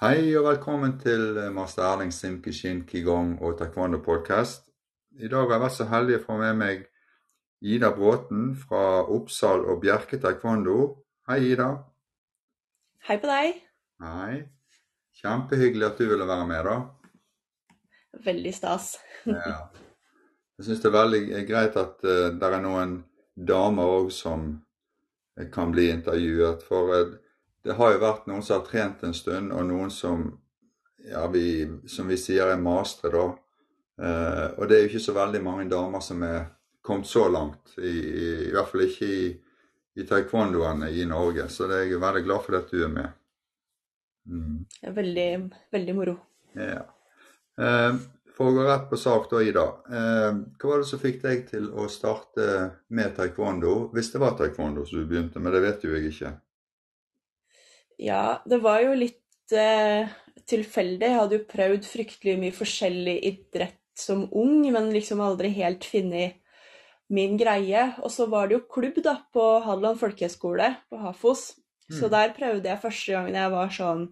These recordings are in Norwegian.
Hei og velkommen til eh, master Erling Simkishin Qigong og Taekwondo podcast. I dag har jeg vært så heldig å få med meg Ida Bråten fra Oppsal og Bjerke Taekwondo. Hei, Ida. Hei på deg. Hei. Kjempehyggelig at du ville være med, da. Veldig stas. Ja. Jeg syns det er veldig greit at uh, det er noen damer òg som kan bli intervjuet. For uh, det har jo vært noen som har trent en stund, og noen som, ja, vi, som vi sier er mastere, da. Eh, og det er jo ikke så veldig mange damer som er kommet så langt, i, i, i hvert fall ikke i, i taekwondoene i Norge. Så det er jeg veldig glad for at du er med. Mm. Veldig, veldig moro. Ja. Eh, for å gå rett på sak da, Ida. Eh, hva var det som fikk deg til å starte med taekwondo, hvis det var taekwondo som du begynte med? Det vet jo jeg ikke. Ja, det var jo litt eh, tilfeldig. Jeg hadde jo prøvd fryktelig mye forskjellig idrett som ung, men liksom aldri helt funnet min greie. Og så var det jo klubb da, på Hadeland folkehøgskole, på Hafos. Mm. Så der prøvde jeg første gangen jeg var sånn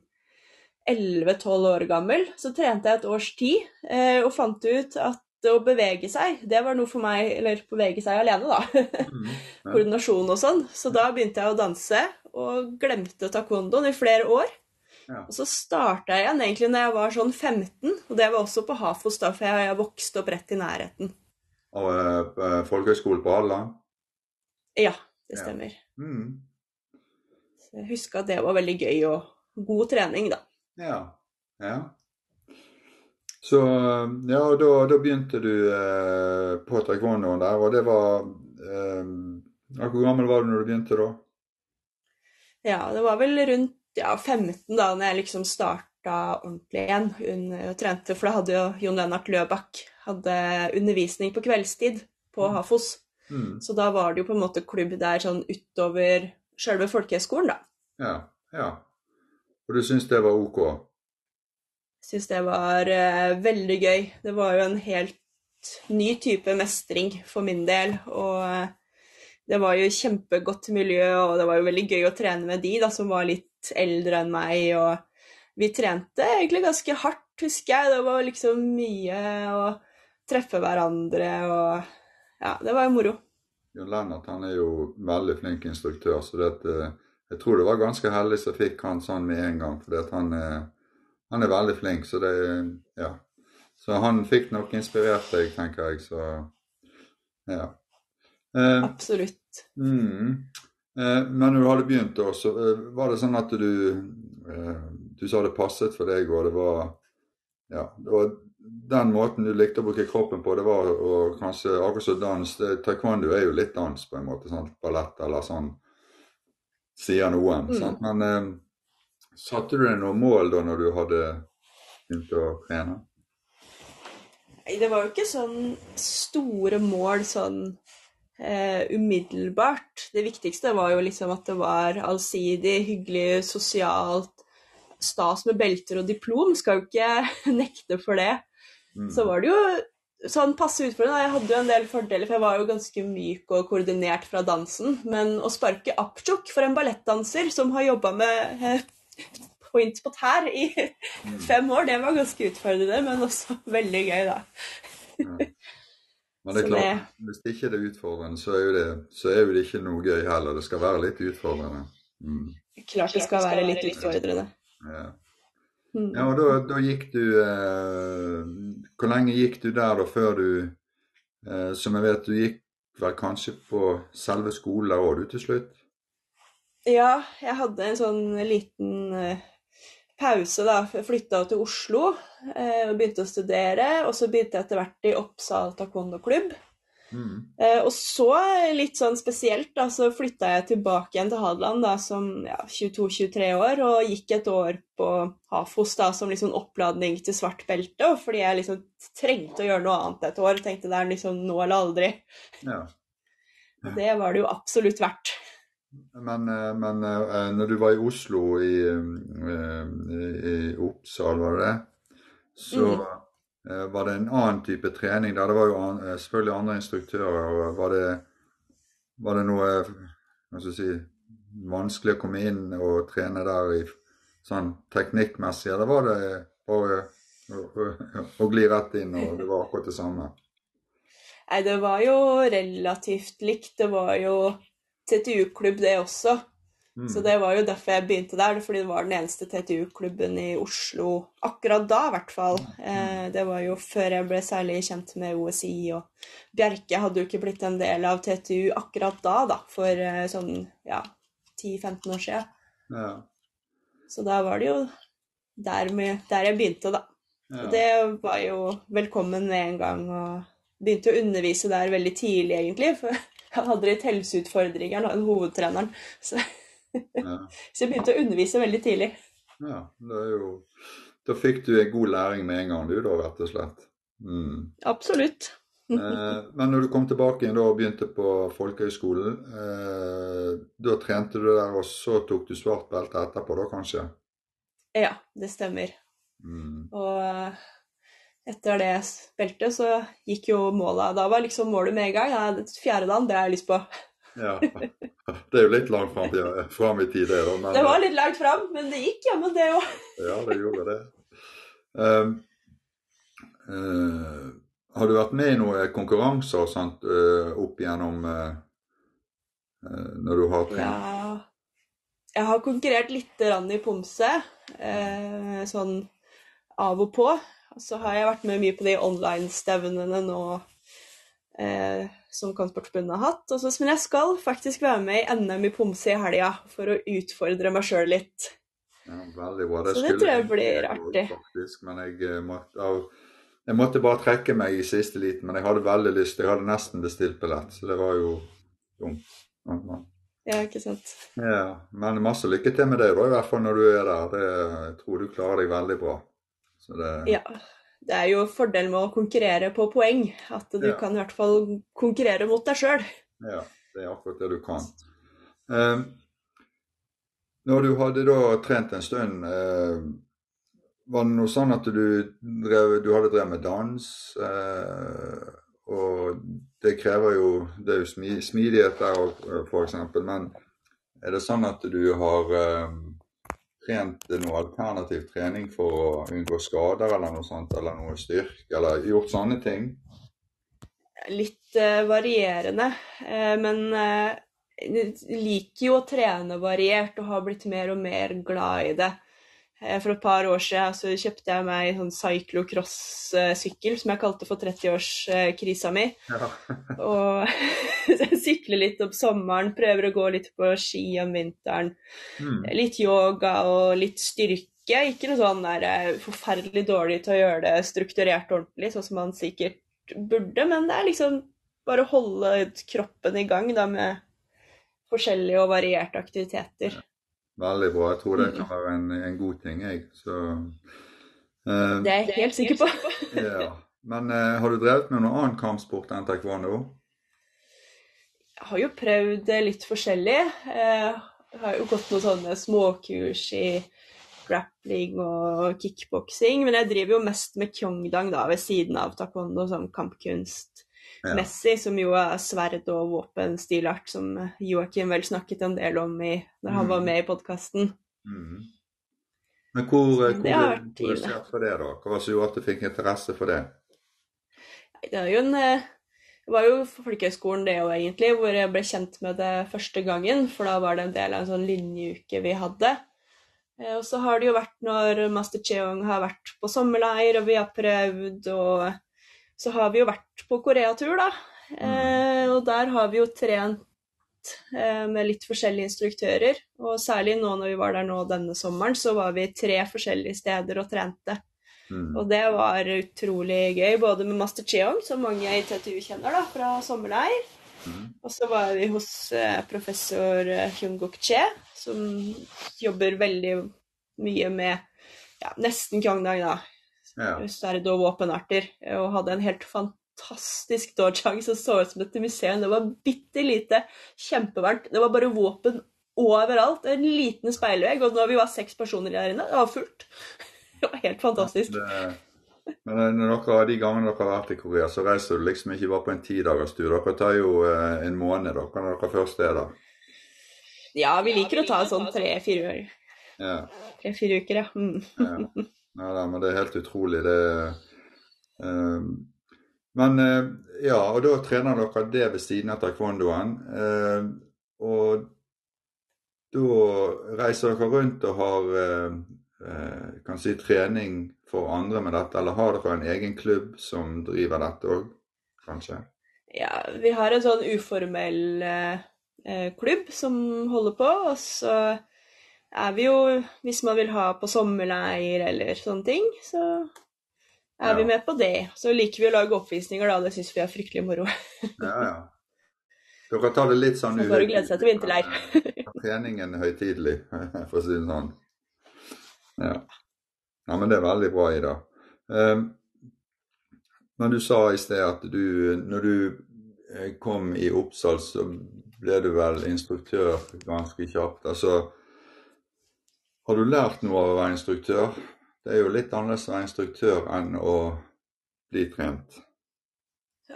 11-12 år gammel. Så trente jeg et års tid eh, og fant ut at å bevege seg, det var noe for meg Eller bevege seg alene, da. Mm, ja. Koordinasjon og sånn. Så da begynte jeg å danse, og glemte taekwondoen i flere år. Ja. Og så starta jeg igjen egentlig når jeg var sånn 15, og det var også på Hafos, da, for jeg vokste opp rett i nærheten. Og uh, folkehøyskole på Hadeland? Ja, det stemmer. Ja. Mm. Så jeg husker at det var veldig gøy og god trening, da. Ja. ja. Så ja, og da, da begynte du eh, på taekwondoen der, og det var eh, Hvor gammel var du når du begynte da? Ja, det var vel rundt ja, 15 da når jeg liksom starta ordentlig igjen og trente. For da hadde jo Jon Lennart Løbakk hadde undervisning på kveldstid på mm. Hafos. Mm. Så da var det jo på en måte klubb der sånn utover sjølve folkehøgskolen, da. Ja, ja. Og du syns det var OK? Syns det var uh, veldig gøy. Det var jo en helt ny type mestring for min del. Og uh, det var jo kjempegodt miljø, og det var jo veldig gøy å trene med de da, som var litt eldre enn meg. Og vi trente egentlig ganske hardt, husker jeg. Det var liksom mye å treffe hverandre og Ja, det var jo moro. Jon Lennart han er jo veldig flink instruktør, så det, eh, jeg tror det var ganske heldig som fikk han sånn med en gang. For han, han, er veldig flink, så det Ja. Så han fikk nok inspirert deg, tenker jeg. Så ja. Eh, Absolutt. Mm. Eh, men når du hadde begynt, da, så eh, var det sånn at du Du sa det passet for deg, og det var Ja. Det var den måten du likte å bruke kroppen på, det var å kanskje akkurat som dans Taekwondo er jo litt dans, på en måte. sant? Ballett eller sånn, sier noen. Mm. sant? Men eh, satte du deg noe mål da når du hadde begynt å trene? Nei, det var jo ikke sånn store mål sånn eh, umiddelbart. Det viktigste var jo liksom at det var allsidig, hyggelig, sosialt, stas med belter og diplom. Skal jo ikke nekte for det. Mm. Så var det jo sånn passe utfordrende. Jeg hadde jo en del fordeler, for jeg var jo ganske myk og koordinert fra dansen. Men å sparke apchok for en ballettdanser som har jobba med eh, point på tær i mm. fem år, det var ganske utfordrende, men også veldig gøy, da. Men det er klart, det... hvis det ikke er utfordrende, så er, jo det, så er jo det ikke noe gøy heller. Det skal være litt utfordrende. Mm. Klart det skal være litt utfordrende. Ja. Mm. Ja, og da, da gikk du eh, Hvor lenge gikk du der da før du eh, Som jeg vet, du gikk vel kanskje på selve skolen der òg, du, til slutt? Ja, jeg hadde en sånn liten eh, pause, da. Flytta til Oslo eh, og begynte å studere. Og så begynte jeg etter hvert i Oppsal taekwondo-klubb. Mm. Eh, og så, litt sånn spesielt, da, så flytta jeg tilbake igjen til Hadeland da, som ja, 22-23 år, og gikk et år på Hafos da, som liksom oppladning til svart belte, fordi jeg liksom trengte å gjøre noe annet et år. Tenkte det er liksom nå eller aldri. Ja. Ja. Det var det jo absolutt verdt. Men, eh, men eh, når du var i Oslo, i, eh, i Oppsal, var det det? Så mm. var det en annen type trening der. Det var jo selvfølgelig andre instruktører. Var det, var det noe hva skal jeg si, vanskelig å komme inn og trene der i sånn teknikkmessig, eller var det bare å, å, å gli rett inn, og det var akkurat det samme? Nei, det var jo relativt likt. Det var jo TTU-klubb, det også. Mm. Så det var jo derfor jeg begynte der, fordi det var den eneste TTU-klubben i Oslo akkurat da, i hvert fall. Eh, det var jo før jeg ble særlig kjent med OSI, og Bjerke hadde jo ikke blitt en del av TTU akkurat da, da, for eh, sånn ja, 10-15 år siden. Ja. Så da var det jo der, med, der jeg begynte, da. Ja. Og det var jo velkommen med en gang, og begynte å undervise der veldig tidlig, egentlig. For jeg hadde litt helseutfordringer, da, hovedtreneren. Så, ja. så jeg begynte å undervise veldig tidlig. ja. Det er jo Da fikk du en god læring med en gang, du, da, rett og slett. Mm. Absolutt. Eh, men når du kom tilbake igjen da og begynte på folkehøyskolen, eh, da trente du der, og så tok du svart belte etterpå, da kanskje? Ja, det stemmer. Mm. Og etter det beltet så gikk jo målet Da var liksom målet med en gang. Ja, det fjerde dagen, det har jeg lyst på. Ja. Det er jo litt langt fram, ja, fram i tid, det. da. Men, Det var litt langt fram, men det gikk jammen, det òg. Ja, det gjorde det. Um, uh, har du vært med i noen konkurranser og sånt eh, opp igjennom uh, når du har trent? Ja. Jeg har konkurrert litt i pomse, sånn av og på. Så har jeg vært med mye på de online-stevnene nå eh, som Kampsportforbundet har hatt. Og så, men jeg skal faktisk være med i NM i pomse i helga for å utfordre meg sjøl litt. Ja, veldig bra. Så det skulle tror jeg blir artig. Faktisk, men jeg, eh, måtte, jeg måtte bare trekke meg i siste liten. Men jeg hadde veldig lyst. Jeg hadde nesten bestilt billett, så det var jo dumt. Ja, Ja, ikke sant. Ja, men masse lykke til med det, da, i hvert fall når du er der. Det, jeg tror du klarer deg veldig bra. Så det, Ja. Det er jo fordelen med å konkurrere på poeng, at du Ja. kan i hvert fall konkurrere mot deg sjøl. Ja, det er akkurat det du kan. Eh, når du hadde da trent en stund, eh, var det noe sånn at du, drev, du hadde drevet med dans? Eh, og det krever jo Det er jo smidighet der òg, f.eks. Men er det sånn at du har eh, trent noe alternativ trening for å unngå skader eller noe sånt, eller noe styrk, eller gjort sånne ting? Litt uh, varierende, uh, men uh, jeg liker jo å trene variert og har blitt mer og mer glad i det. Eh, For et par år siden så kjøpte jeg meg en sånn cyclocross-sykkel som jeg kalte for 30-årskrisa mi. Ja. Og sykler litt om sommeren, prøver å gå litt på ski om vinteren. Mm. Litt yoga og litt styrke. Ikke noe sånn der eh, forferdelig dårlig til å gjøre det strukturert ordentlig, sånn som man sikkert burde, men det er liksom bare å holde kroppen i gang da med forskjellige og varierte aktiviteter. Veldig bra. Jeg tror det kan være en, en god ting, jeg. Så, eh, Det er jeg helt sikker på. ja. Men eh, har du drevet med noen annen kampsport enn taekwondo? Jeg har jo prøvd litt forskjellig. Eh, Jeg har jo gått noen sånne småkurs i grappling og kickboksing, men jeg driver jo mest med kyongdang da, ved siden av taekwondo som kampkunstmessig, som jo er sverd- og våpenstilart, som Joakim vel snakket en del om i, når han var med i podkasten. Mm. Men hvor, eh, hvor interessert for det, da? Hva var det som gjorde at du fikk interesse for det? Det jo en eh, Det var jo folkehøgskolen det òg, egentlig, hvor jeg ble kjent med det første gangen. For da var det en del av en sånn linjeuke vi hadde. Eh, Og så har det jo vært når Master Cheong har vært på sommerleir, og vi har prøvd, og så har vi jo vært på Koreatur, da. Eh, Og der har vi jo trent eh, med litt forskjellige instruktører. Og særlig nå når vi var der nå denne sommeren, så var vi tre forskjellige steder og trente. Mm. Og det var utrolig gøy, både med Master Cheong, som mange i TTU kjenner da, fra sommerleir. Mm. Og så var vi hos eh, professor eh, Hyunguk Che, som jobber veldig mye med ja, nesten kyongdang, da. Ja. Sverd og våpenarter. Og hadde en helt fantastisk dojang som så ut som et museum. Det var bitte lite, kjempevarmt. Det var bare våpen overalt. En liten speilvegg. Og når vi var seks personer der inne, det var fullt. Det var helt fantastisk. Det, men når dere, de gangene dere har vært i Korea, så reiser du liksom ikke bare på en tidagerstur. Dere tar jo eh, en måned dere, når dere først er der. Ja, vi liker å ta sånn tre-fire Ja. Tre-fire uker, ja. Mm. ja. Ja men det er helt utrolig. Det uh, Men uh, ja, og da trener dere det ved siden av taekwondoen. Uh, og da reiser dere rundt og har kan si trening for andre med dette, eller har dere en egen klubb som driver dette òg, kanskje? Ja, vi har en sånn uformell eh, klubb som holder på, og så er vi jo, hvis man vil ha på sommerleir eller sånne ting, så er ja. vi med på det. Så liker vi å lage oppvisninger, da. Det syns vi er fryktelig moro. ja, ja. Dere tar det litt sånn uhøytidelig. Bare glede seg til vinterleir. Treningen høytidelig, for å si det sånn. Ja. ja. men det er veldig bra, Ida. Um, men du sa i sted at du, når du eh, kom i Oppsal, så ble du vel instruktør ganske kjapt. Altså, har du lært noe av å være instruktør? Det er jo litt annerledes å være instruktør enn å bli trent.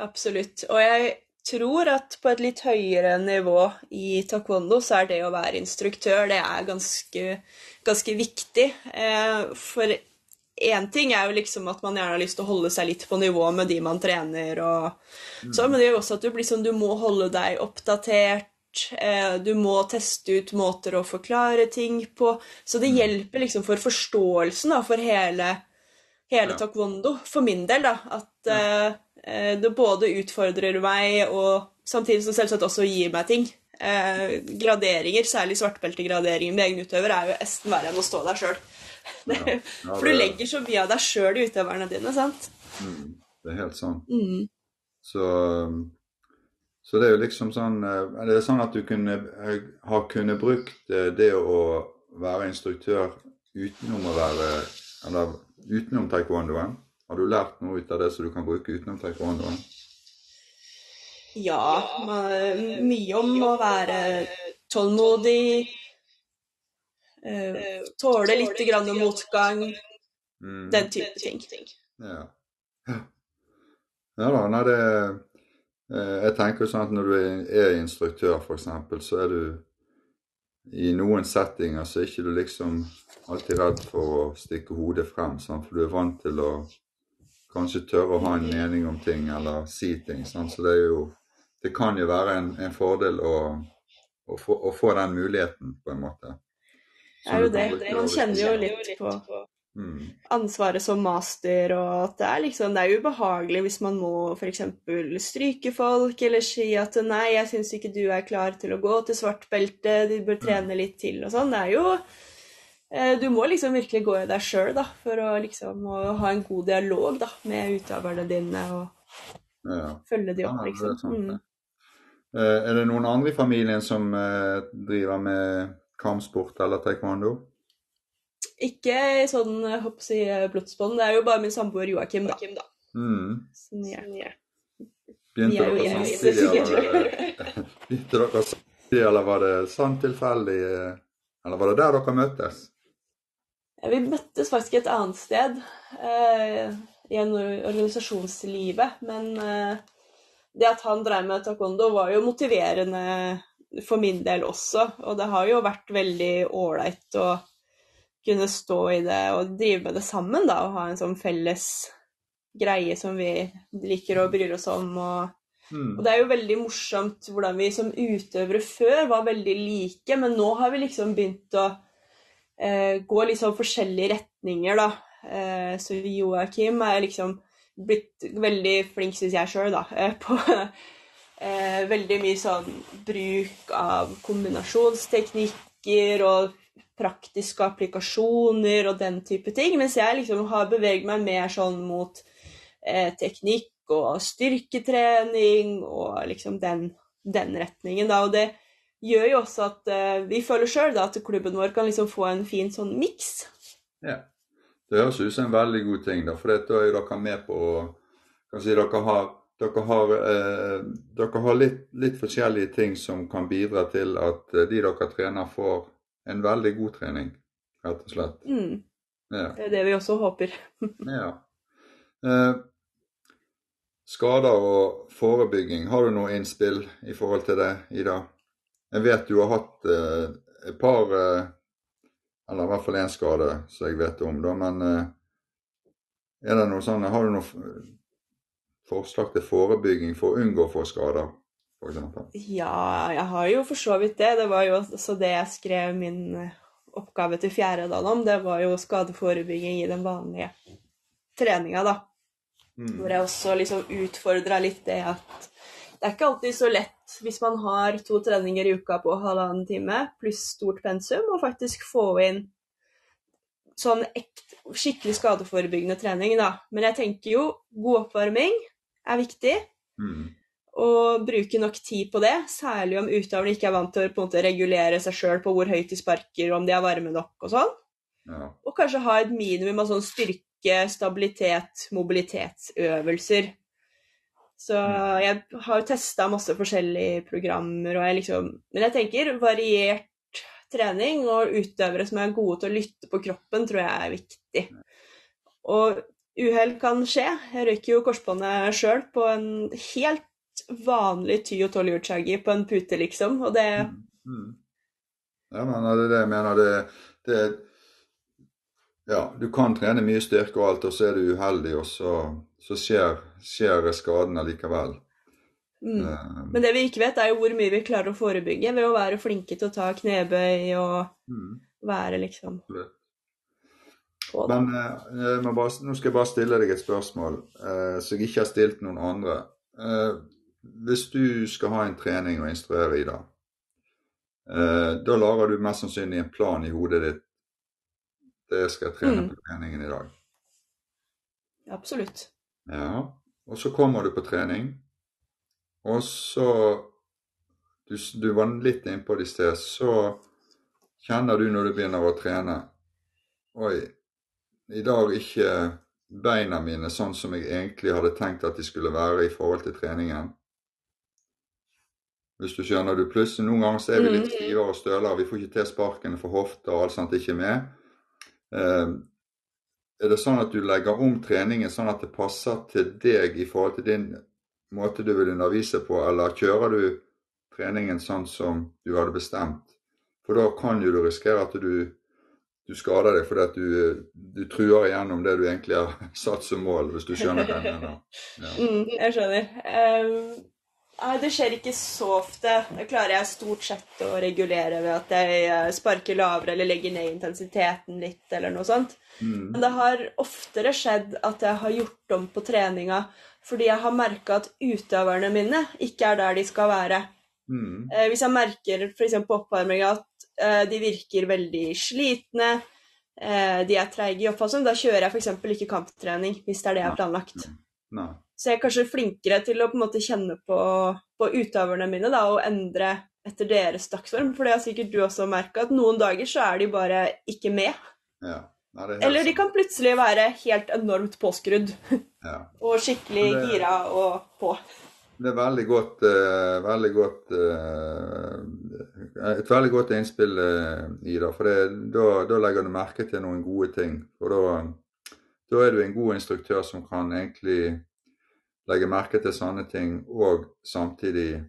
Absolutt. Og jeg tror at på et litt høyere nivå i taekwondo så er det å være instruktør det er ganske, ganske viktig. Eh, for én ting er jo liksom at man gjerne har lyst til å holde seg litt på nivå med de man trener, og mm. så, men det er jo også at du, liksom, du må holde deg oppdatert du må teste ut måter å forklare ting på. Så det mm. hjelper liksom for forståelsen da, for hele, hele ja. taekwondo, for min del, da. At ja. uh, det både utfordrer meg, og samtidig som selvsagt også gir meg ting. Uh, graderinger, særlig svartbeltegraderinger med egen utøver, er jo nesten verre enn å stå der sjøl. Ja. for du legger så mye av deg sjøl i utøverne dine, sant? Mm. Det er helt sant. Mm. Så så det er jo liksom sånn eh, Er det sånn at du kunne, eh, har kunnet brukt eh, det å være instruktør utenom å være Eller utenom taekwondoen? Har du lært noe ut av det som du kan bruke utenom taekwondoen? Ja, mye om å være tålmodig, tåle litt grann motgang, mm. den type ting. Ja. ja. Da, nei, det jeg tenker sånn at Når du er instruktør, f.eks., så er du i noen settinger så er ikke du liksom alltid redd for å stikke hodet frem. Sant? For du er vant til å kanskje tørre å ha en mening om ting eller si ting. Sant? Så det, er jo, det kan jo være en, en fordel å, å, få, å, få, den muligheten, på en måte. Det er jo det. Man kjenner jo litt på Mm. ansvaret som master, og at det er liksom Det er ubehagelig hvis man må f.eks. stryke folk, eller si at 'nei, jeg syns ikke du er klar til å gå til svart belte, du bør mm. trene litt til', og sånn. Det er jo eh, Du må liksom virkelig gå i deg sjøl, for å liksom å ha en god dialog da, med utøverne dine, og ja. følge de opp, liksom. Ja, det er, mm. Eh, er det noen andre i familien som eh, driver med kampsport eller taekwondo? Ikke sånn hoppsi, blodsbånd. Det er jo bare min samboer Joakim, da. Mm. Sånn, ja. Begynte dere samtidig, dere samtidig, eller var det sånn tilfeldig? Eller var det der dere møttes? Ja, vi møttes faktisk et annet sted. Eh, I organisasjonslivet. Men eh, det at han drev med taekwondo, var jo motiverende for min del også. Og det har jo vært veldig ålreit å kunne stå i det og drive med det sammen, da, og ha en sånn felles greie som vi liker og bryr oss om. Og, mm. og det er jo veldig morsomt hvordan vi som utøvere før var veldig like, men nå har vi liksom begynt å eh, gå sånn forskjellige retninger, da. Eh, så Joakim er liksom blitt veldig flink, syns jeg sjøl, da, eh, på eh, veldig mye sånn bruk av kombinasjonsteknikker og praktiske applikasjoner og den type ting. Mens jeg liksom har beveget meg mer sånn mot eh, teknikk og styrketrening og liksom den, den retningen, da. Og det gjør jo også at eh, vi føler sjøl at klubben vår kan liksom få en fin sånn miks. Ja. Det høres ut som en veldig god ting, da. For da er dere med på å si, dere har, dere har, eh, dere har litt, litt, forskjellige ting som kan bidra til at eh, de dere trener, får en veldig god trening, rett og slett. Mm. Ja. Det er det vi også håper. ja. Eh, skader og forebygging, har du noe innspill i forhold til det, Ida? Jeg vet du har hatt eh, et par eh, Eller i hvert fall én skade som jeg vet om, da. Men eh, er det noe sånn, har du noe forslag til forebygging for å unngå å få skader, f.eks.? Ja, jeg har jo for så vidt det. Det var jo også det jeg skrev min oppgave til fjerde om. Det var jo skadeforebygging i den vanlige treninga, da. Mm. Hvor jeg også liksom utfordra litt det at det er ikke alltid så lett hvis man har to treninger i uka på halvannen time pluss stort pensum, å faktisk få inn sånn ekt, skikkelig skadeforebyggende trening, da. Men jeg tenker jo god oppvarming er viktig. Mm. Og bruke nok tid på det, særlig om utøverne ikke er vant til å måte regulere seg sjøl på hvor høyt de sparker, om de er varme nok og sånn. Ja. Og kanskje ha et minimum av sånn styrke styrke, stabilitet, mobilitetsøvelser. Så mm. jeg har jo testa masse forskjellige programmer, og jeg liksom Men jeg tenker variert trening og utøvere som er gode til å lytte på kroppen, tror jeg er viktig. Og uhell kan skje. Jeg røyker jo korsbåndet sjøl på en helt vanlig ty- og tolvhjulstregger på en pute, liksom, og det mm. Mm. Ja, men det er det jeg mener. Det, det ja, du kan trene mye styrke og alt, og så er du uheldig, og så, så skjer, skjer skadene likevel. Mm. Um, Men det vi ikke vet, er jo hvor mye vi klarer å forebygge ved å være flinke til å ta knebøy og mm. være liksom Men uh, bare, nå skal jeg bare stille deg et spørsmål eh, som jeg ikke har stilt noen andre. Hvis du skal ha en trening å instruere i, da, da lager du mest sannsynlig en plan i hodet ditt det skal jeg trene mm. på treningen i dag. Absolutt. Ja. Og så kommer du på trening, og så Du, du var litt innpå det i sted. Så kjenner du når du begynner å trene Oi, i dag ikke beina mine sånn som jeg egentlig hadde tenkt at de skulle være i forhold til treningen. Hvis du skjønner du Plutselig noen ganger så er vi litt mm. stivere og stølere. Vi får ikke til sparkene for hofta og alt sånt ikke med. Eh, er det sånn at du legger om treningen sånn at det passer til deg i forhold til din måte du vil undervise på, eller kjører du treningen sånn som du hadde bestemt? For da kan jo du risikere at du, du skader deg fordi at du, du truer igjennom det du egentlig har satt som mål, hvis du skjønner hva jeg mener. Ja. Mm, jeg skjønner. Um, det skjer ikke så ofte. Det klarer jeg stort sett å regulere ved at jeg eh, sparker lavere eller legger ned intensiteten litt, eller noe sånt. Mm. Men det har oftere skjedd at jeg har gjort om på treninga fordi jeg har merka at utøverne mine ikke er der de skal være. Mm. Eh, hvis jeg merker f.eks. på oppvarminga at eh, de virker veldig slitne, de er treige i oppfallsform, da kjører jeg f.eks. ikke kamptrening hvis det er det jeg har planlagt. Nei. Så jeg er kanskje flinkere til å på en måte kjenne på, på utøverne mine da, og endre etter deres dagsform. For det har sikkert du også merka, at noen dager så er de bare ikke med. Ja. Nei, Eller de kan plutselig være helt enormt påskrudd. Ja. og skikkelig det, gira og på. Det er veldig godt, uh, veldig godt uh, Et veldig godt innspill, uh, Ida. For det, da, da, legger du merke til noen gode ting. For da, da er du en god instruktør som kan egentlig legge merke til sånne ting og samtidig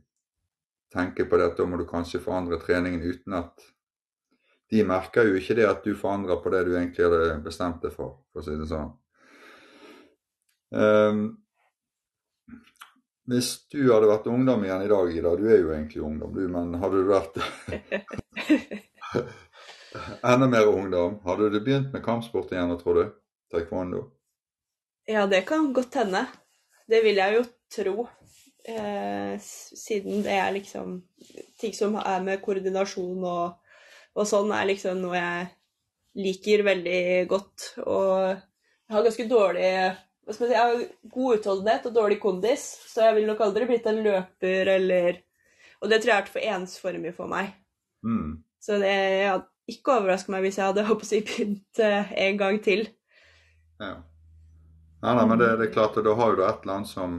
tenke på det at da må du kanskje forandre treningen uten at De merker jo ikke det at du forandrer på det du egentlig hadde bestemt deg for, for å si det sånn. Um, hvis du hadde vært ungdom igjen i dag, Ida, du er jo egentlig ungdom, du, men hadde du vært enda mer ungdom, hadde du begynt med kampsport igjen, tror du? Taekwondo? Ja, det kan godt hende. Det vil jeg jo tro. Eh, siden det er liksom Ting som er med koordinasjon og, og, sånn, er liksom noe jeg liker veldig godt. Og jeg har ganske dårlig hva skal jeg si, jeg har god utholdenhet og dårlig kondis, så jeg vil nok aldri blitt en løper eller Og det tror jeg har vært for ensformig for meg. Mm. Så det hadde ikke overraska meg hvis jeg hadde håper jeg, begynt eh, en gang til. Ja. Nei, nei, men det, det, er klart, at da har du et eller annet som,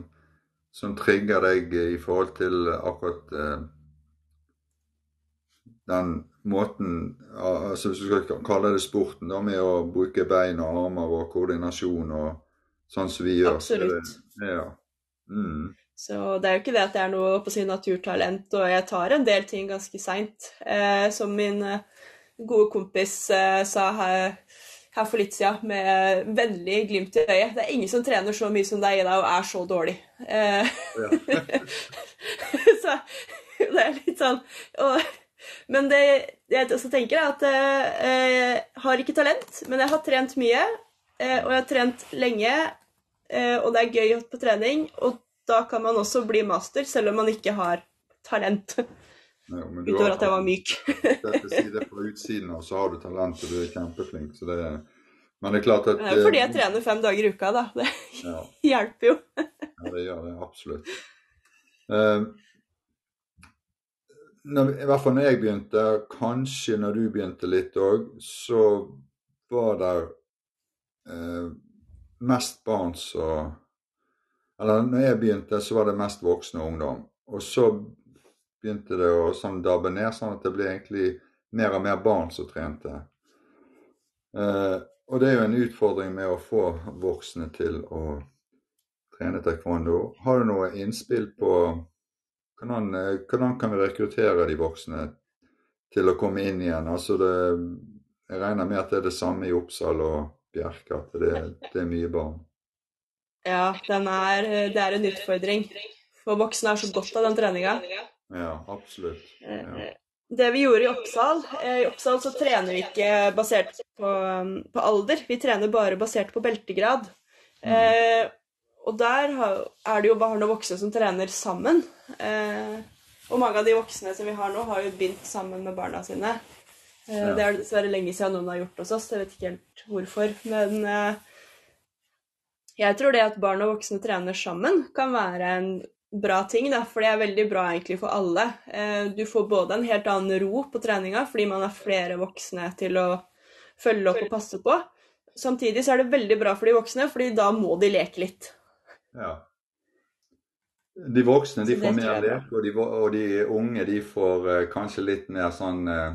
som trigger deg i forhold til akkurat eh, den måten altså Hvis du skal kalle det sporten, da, med å bruke bein og armer og koordinasjon og sånn som vi gjør. Absolutt. Det, ja. Mm. Så det er jo ikke det at jeg er noe på sin naturtalent, og jeg tar en del ting ganske seint. Eh, som min eh, gode kompis eh, sa her, her, for litt siden, med vennlig glimt i øyet. Det er ingen som trener så mye som deg, Ida, og er så dårlig. Uh, så det er litt sånn og, Men det jeg også tenker, er at jeg har ikke talent, men jeg har trent mye. og jeg har trent lenge, og det er gøy på trening. Og da kan man også bli master, selv om man ikke har talent. Ja, Utover at jeg var myk. si det på utsiden og så har du talent, og du er kjempeflink. så det er men det er klart at Det er jo fordi jeg eh, trener fem dager i uka, da. Det ja. hjelper jo. ja, det gjør det absolutt. Uh, når, I hvert fall når jeg begynte, kanskje når du begynte litt òg, så var det uh, mest barn som eller når jeg begynte, så var det mest voksne og ungdom. Og så begynte det å sånn dabbe ned, sånn at det ble egentlig mer og mer barn som trente. Eh, og det er jo en utfordring med å få voksne til å trene taekwondo. Har du noe innspill på hvordan, eh, hvordan kan vi rekruttere de voksne til å komme inn igjen? Altså det, jeg regner med at det er det samme i Oppsal og Bjerke, at det, det er mye barn. Ja, er, det er en utfordring. For voksne har så godt av den treninga. Ja, absolutt. Ja. Eh, det vi gjorde i Oppsal eh, I Oppsal så trener vi ikke basert på, um, på alder, vi trener bare basert på beltegrad. Mm. Eh, og der er det jo barn og voksne som trener sammen. Eh, og mange av de voksne som vi har nå, har jo begynt sammen med barna sine. Eh, ja. Det er dessverre lenge siden noen har gjort hos oss, jeg vet ikke helt hvorfor. Men eh, jeg tror det at barn og voksne trener sammen, kan være en bra ting, da, for det er veldig bra egentlig for alle. Eh, du får både en helt annen ro på treninga fordi man har flere voksne til å følge opp og passe på. Samtidig så er det veldig bra for de voksne, fordi da må de leke litt. Ja. De voksne de får mer lek, og de, og de, unge de får uh, kanskje litt mer sånn uh,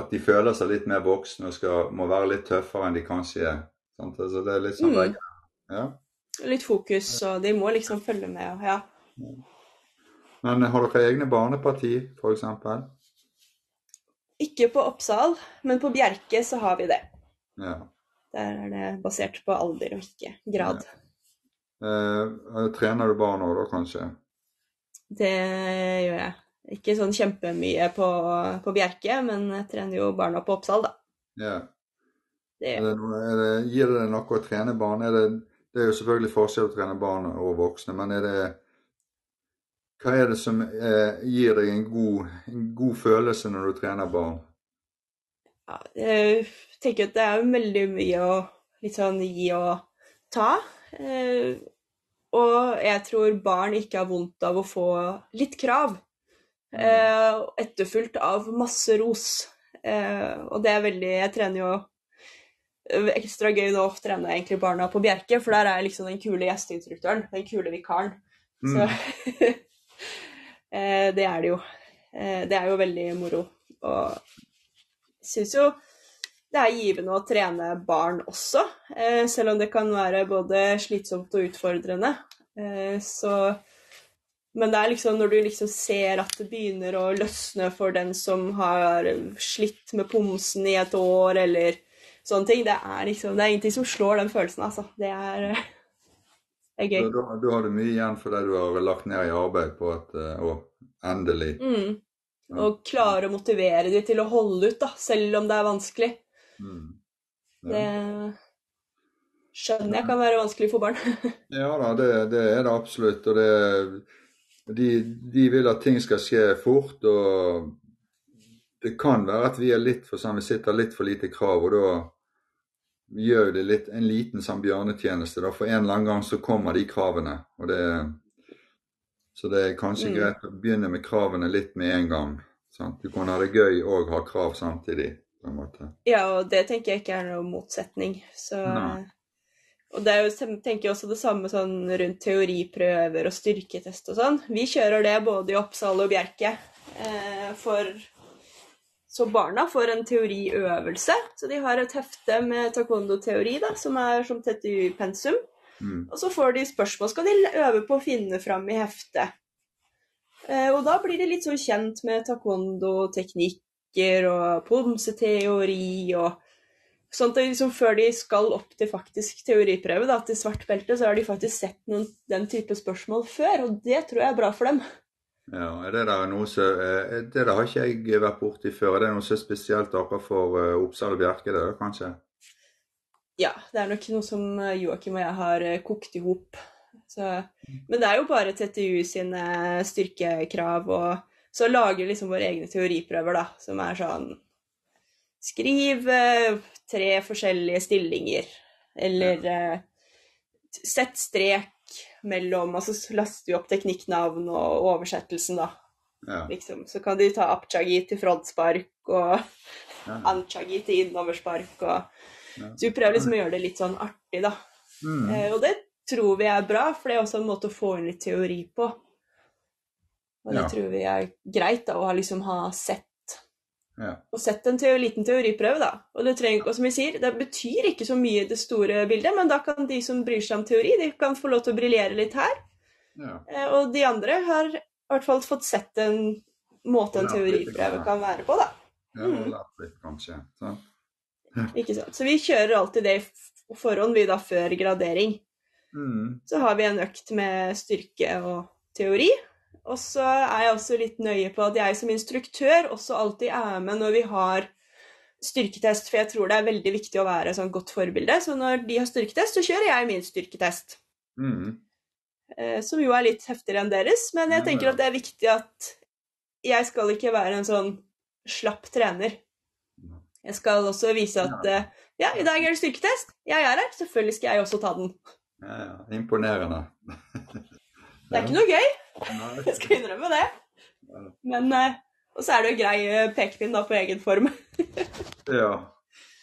At de føler seg litt mer voksne og skal, må være litt tøffere enn de kanskje er. Sant? Altså, det er litt sånn mm. ja. Litt fokus, og de må liksom følge med. Ja. Men har dere egne barneparti, f.eks.? Ikke på Oppsal, men på Bjerke så har vi det. Ja. Der er det basert på alder og ikke grad. Ja. Eh, trener du barn òg, da, kanskje? Det gjør jeg. Ikke sånn kjempemye på, på Bjerke, men jeg trener jo barna på Oppsal, da. Ja. Det, er det, det, gir det noe å trene barn? Er det, det, er jo selvfølgelig forskjell å trene barn og voksne, men er det hva er det som eh, gir deg en god, en god, følelse når du trener barn? Ja, jeg tenker at det er veldig mye å litt sånn gi og ta. Eh, og jeg tror barn ikke har vondt av å få litt krav. Mm. Eh, etterfulgt av masse ros. Eh, og det er veldig Jeg trener jo ekstra gøy nå å trene egentlig barna på Bjerke, for der er jeg liksom den kule gjesteinstruktøren, den kule vikaren. Mm. Så eh, det er det jo. Eh, det er jo veldig moro. Og syns jo det er givende å trene barn også, eh, selv om det kan være både slitsomt og utfordrende. Så men det er liksom når du liksom ser at det begynner å løsne for den som har slitt med pomsen i et år, eller sånne ting. Det er liksom, det er ingenting som slår den følelsen, altså. Det er, er gøy. Da, da, har du mye igjen for det du har lagt ned i arbeid på at eh, Å, endelig. Mm. Og klare å motivere dem til å holde ut, da, selv om det er vanskelig. Mm. Ja. Det skjønner jeg kan være vanskelig for barn. ja da, det, det, er det absolutt. Og det, de, de, vil at ting skal skje fort. og det kan være at vi er litt for sånn, vi sitter litt for lite krav, og da gjør det litt, en liten sånn bjørnetjeneste. Da. For en eller annen gang så kommer de kravene. og det så det er kanskje mm. greit å begynne med kravene litt med en gang. Sant? Du kan ha det gøy og ha krav samtidig. Ja, og det tenker jeg ikke er noen motsetning. Så, og det er jo, tenker jeg også det samme sånn rundt teoriprøver og styrketest og sånn. Vi kjører det både i Oppsal og Bjerke eh, for så barna får en teoriøvelse. Så de har et hefte med taekwondo-teori da, som er som tett i pensum. Mm. Og så får de spørsmål skal de øve på å finne fram i heftet. Eh, og da blir de litt så kjent med taekwondo-teknikk teknikker og pomseteori og sånt. Og liksom Før de skal opp til faktisk teoriprøve, da, til svart belte, så har de faktisk sett noen, den type spørsmål før, og det tror jeg er bra for dem. Ja, det der noe så, Det der har ikke jeg vært borti før. Er det noe så spesielt akkurat for Oppsal og Bjerke, det, kanskje? Ja, det er nok noe som Joakim og jeg har kokt i hop. Men det er jo bare TTU sine styrkekrav, og så lager liksom våre egne teoriprøver, da, som er sånn Skriv tre forskjellige stillinger, eller ja. sett strek mellom Og så laster vi opp teknikknavn og oversettelsen, da. Ja. Liksom. Så kan de ta apchagi til frontspark og ja. anchagi til innoverspark. Og... Ja. Så vi prøver liksom å gjøre det litt sånn artig, da. Mm. Eh, og det tror vi er bra, for det er også en måte å få inn litt teori på. Og det tror vi er greit, da, å liksom ha sett ja. Og sett en teori, liten teoriprøve, da. Og det, trenger, og som vi sier, det betyr ikke så mye det store bildet, men da kan de som bryr seg om teori, de kan få lov til å briljere litt her. Ja. Eh, og de andre har i hvert fall fått sett en måte en teoriprøve kan være på, da. Ja, og mm. lært litt, kanskje. Så. Ikke sant. Så vi kjører alltid det i forhånd, vi da, før gradering. Mm. Så har vi en økt med styrke og teori. Og så er jeg også litt nøye på at jeg som instruktør også alltid er med når vi har styrketest, for jeg tror det er veldig viktig å være sånn godt forbilde. Så når de har styrketest, så kjører jeg min styrketest. Mm. Eh, som jo er litt heftigere enn deres, men jeg tenker at det er viktig at jeg skal ikke være en sånn slapp trener. Jeg skal også vise at eh, ja, i dag er det styrketest, jeg er her, selvfølgelig skal jeg også ta den. Ja, ja. Imponerende. det er ikke noe gøy. Jeg skal innrømme det. Men eh, Og så er det jo grei eh, pekepinn da på egen form. ja.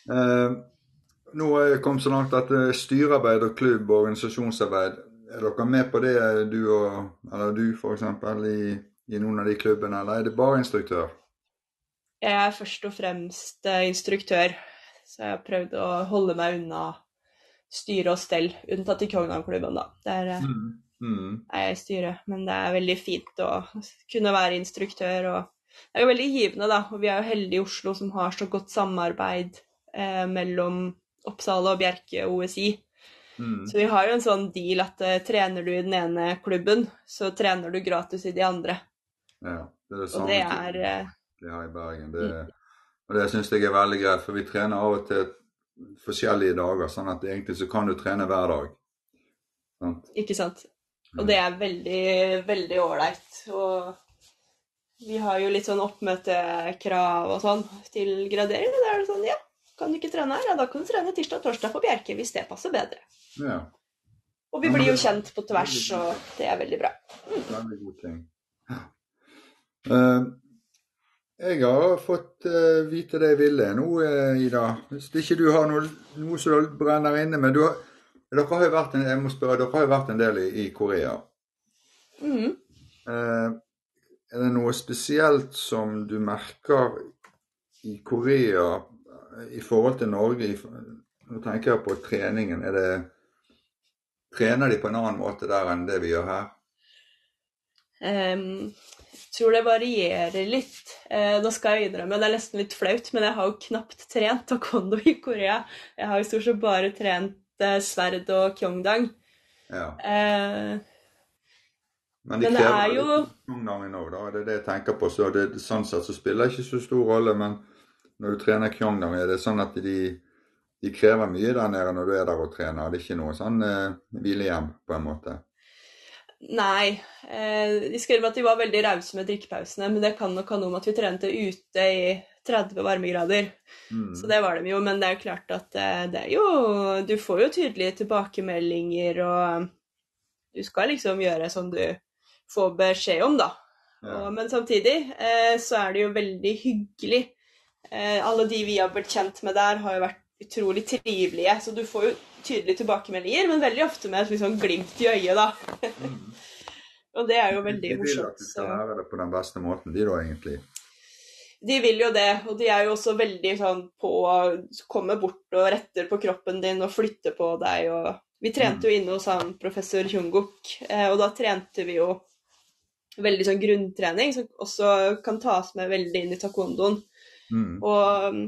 Eh, nå er jeg kommet så langt at styrearbeid og klubb og organisasjonsarbeid Er dere med på det, du og Eller du, f.eks., i, i noen av de klubbene, eller er det bare instruktør? Jeg er først og fremst instruktør, så jeg har prøvd å holde meg unna styre og stell, unntatt i Kognam-klubben, da. Der mm mm. er jeg i styret. Men det er veldig fint å kunne være instruktør. og Det er jo veldig givende, da. Og vi er jo heldige i Oslo som har så godt samarbeid eh, mellom Oppsal og Bjerke og OSI. Mm. Så vi har jo en sånn deal at uh, trener du i den ene klubben, så trener du gratis i de andre. Ja, det er det samme og det er, uh, vi har i Bergen. Det, mm. Og det syns jeg er veldig greit, for vi trener av og til forskjellige dager, sånn at egentlig så kan du trene hver dag. Sant? Ikke sant. Og det er veldig, veldig ålreit. Og vi har jo litt sånn oppmøtekrav og sånn til gradering. Og da er det sånn, ja, kan du ikke trene her? Ja, da kan du trene tirsdag og torsdag på Bjerke hvis det passer bedre. Ja. Og vi blir jo kjent på tvers, og det er veldig bra. Mm. Veldig god ting. Uh, jeg har fått uh, vite det jeg ville nå, uh, Ida. Hvis ikke du har noe, noe som brenner inne men du har dere har jo vært en, jeg må spørre, dere har jo vært en del i, i Korea. Mm. Eh, er det noe spesielt som du merker i Korea eh, i forhold til Norge? Nå tenker jeg på treningen. Er det, trener de på en annen måte der enn det vi gjør her? Um, jeg tror det varierer litt. Uh, nå skal jeg innrømme, det er nesten litt flaut, men jeg har jo knapt trent taekwondo i Korea. Jeg har jo stort sett bare trent sverd og kyongdang. Ja. Eh, men de men krever jo... kyongdangen òg, da. Det er det jeg tenker på. Så det, sånn sett så spiller det ikke så stor rolle, men når du trener kyongdang, er det sånn at de, de krever mye der nede når du er der og trener? Det er ikke noe sånn eh, hvilehjem, på en måte? Nei. Eh, de skrev at de var veldig rause med drikkepausene, men det kan nok ha noe med at vi trente ute i 30 varmegrader. Mm. Så det var de jo. Men det er jo klart at eh, det er jo Du får jo tydelige tilbakemeldinger, og du skal liksom gjøre som du får beskjed om, da. Ja. Og, men samtidig eh, så er det jo veldig hyggelig. Eh, alle de vi har blitt kjent med der, har jo vært utrolig trivelige. Så du får jo tydelige tilbakemeldinger, men veldig ofte med et liksom glimt i øyet, da. Mm. og det er jo veldig morsomt. De vil at du skal være det på den beste måten, de da, egentlig? De vil jo det, og de er jo også veldig sånn på å komme bort og retter på kroppen din og flytte på deg og Vi trente jo inne hos han professor Tjunguk, eh, og da trente vi jo veldig sånn grunntrening som også kan tas med veldig inn i taekwondoen. Mm. Og mm,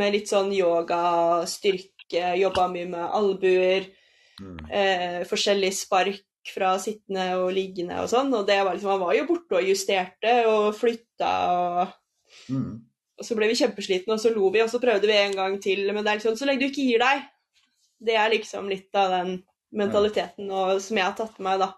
med litt sånn yoga, styrke, jobba mye med albuer, Mm. eh, forskjellig spark fra sittende og liggende og sånn. Og det var liksom, han var jo borte og justerte og flytta og Mm. Og så ble vi kjempeslitne, og så lo vi, og så prøvde vi en gang til. Men det er liksom, så lenge du ikke gir deg. Det er liksom litt av den mentaliteten og, som jeg har tatt med meg, da.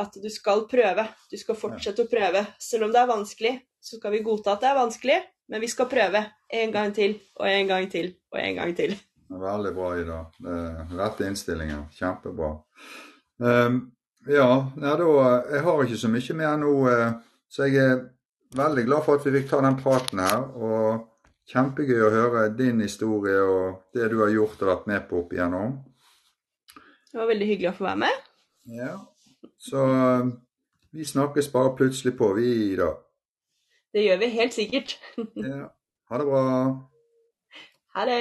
At du skal prøve. Du skal fortsette å prøve. Selv om det er vanskelig, så skal vi godta at det er vanskelig, men vi skal prøve en gang til og en gang til og en gang til. Veldig bra, Ida. Rette innstillinger. Kjempebra. Um, ja, ja, da Jeg har ikke så mye mer nå, eh, så jeg er veldig glad for at vi fikk ta den praten her. Og kjempegøy å høre din historie og det du har gjort og vært med på opp igjennom. Det var veldig hyggelig å få være med. Ja. Så eh, vi snakkes bare plutselig på, vi, da. Det gjør vi helt sikkert. Ja. Ha det bra. Ha det!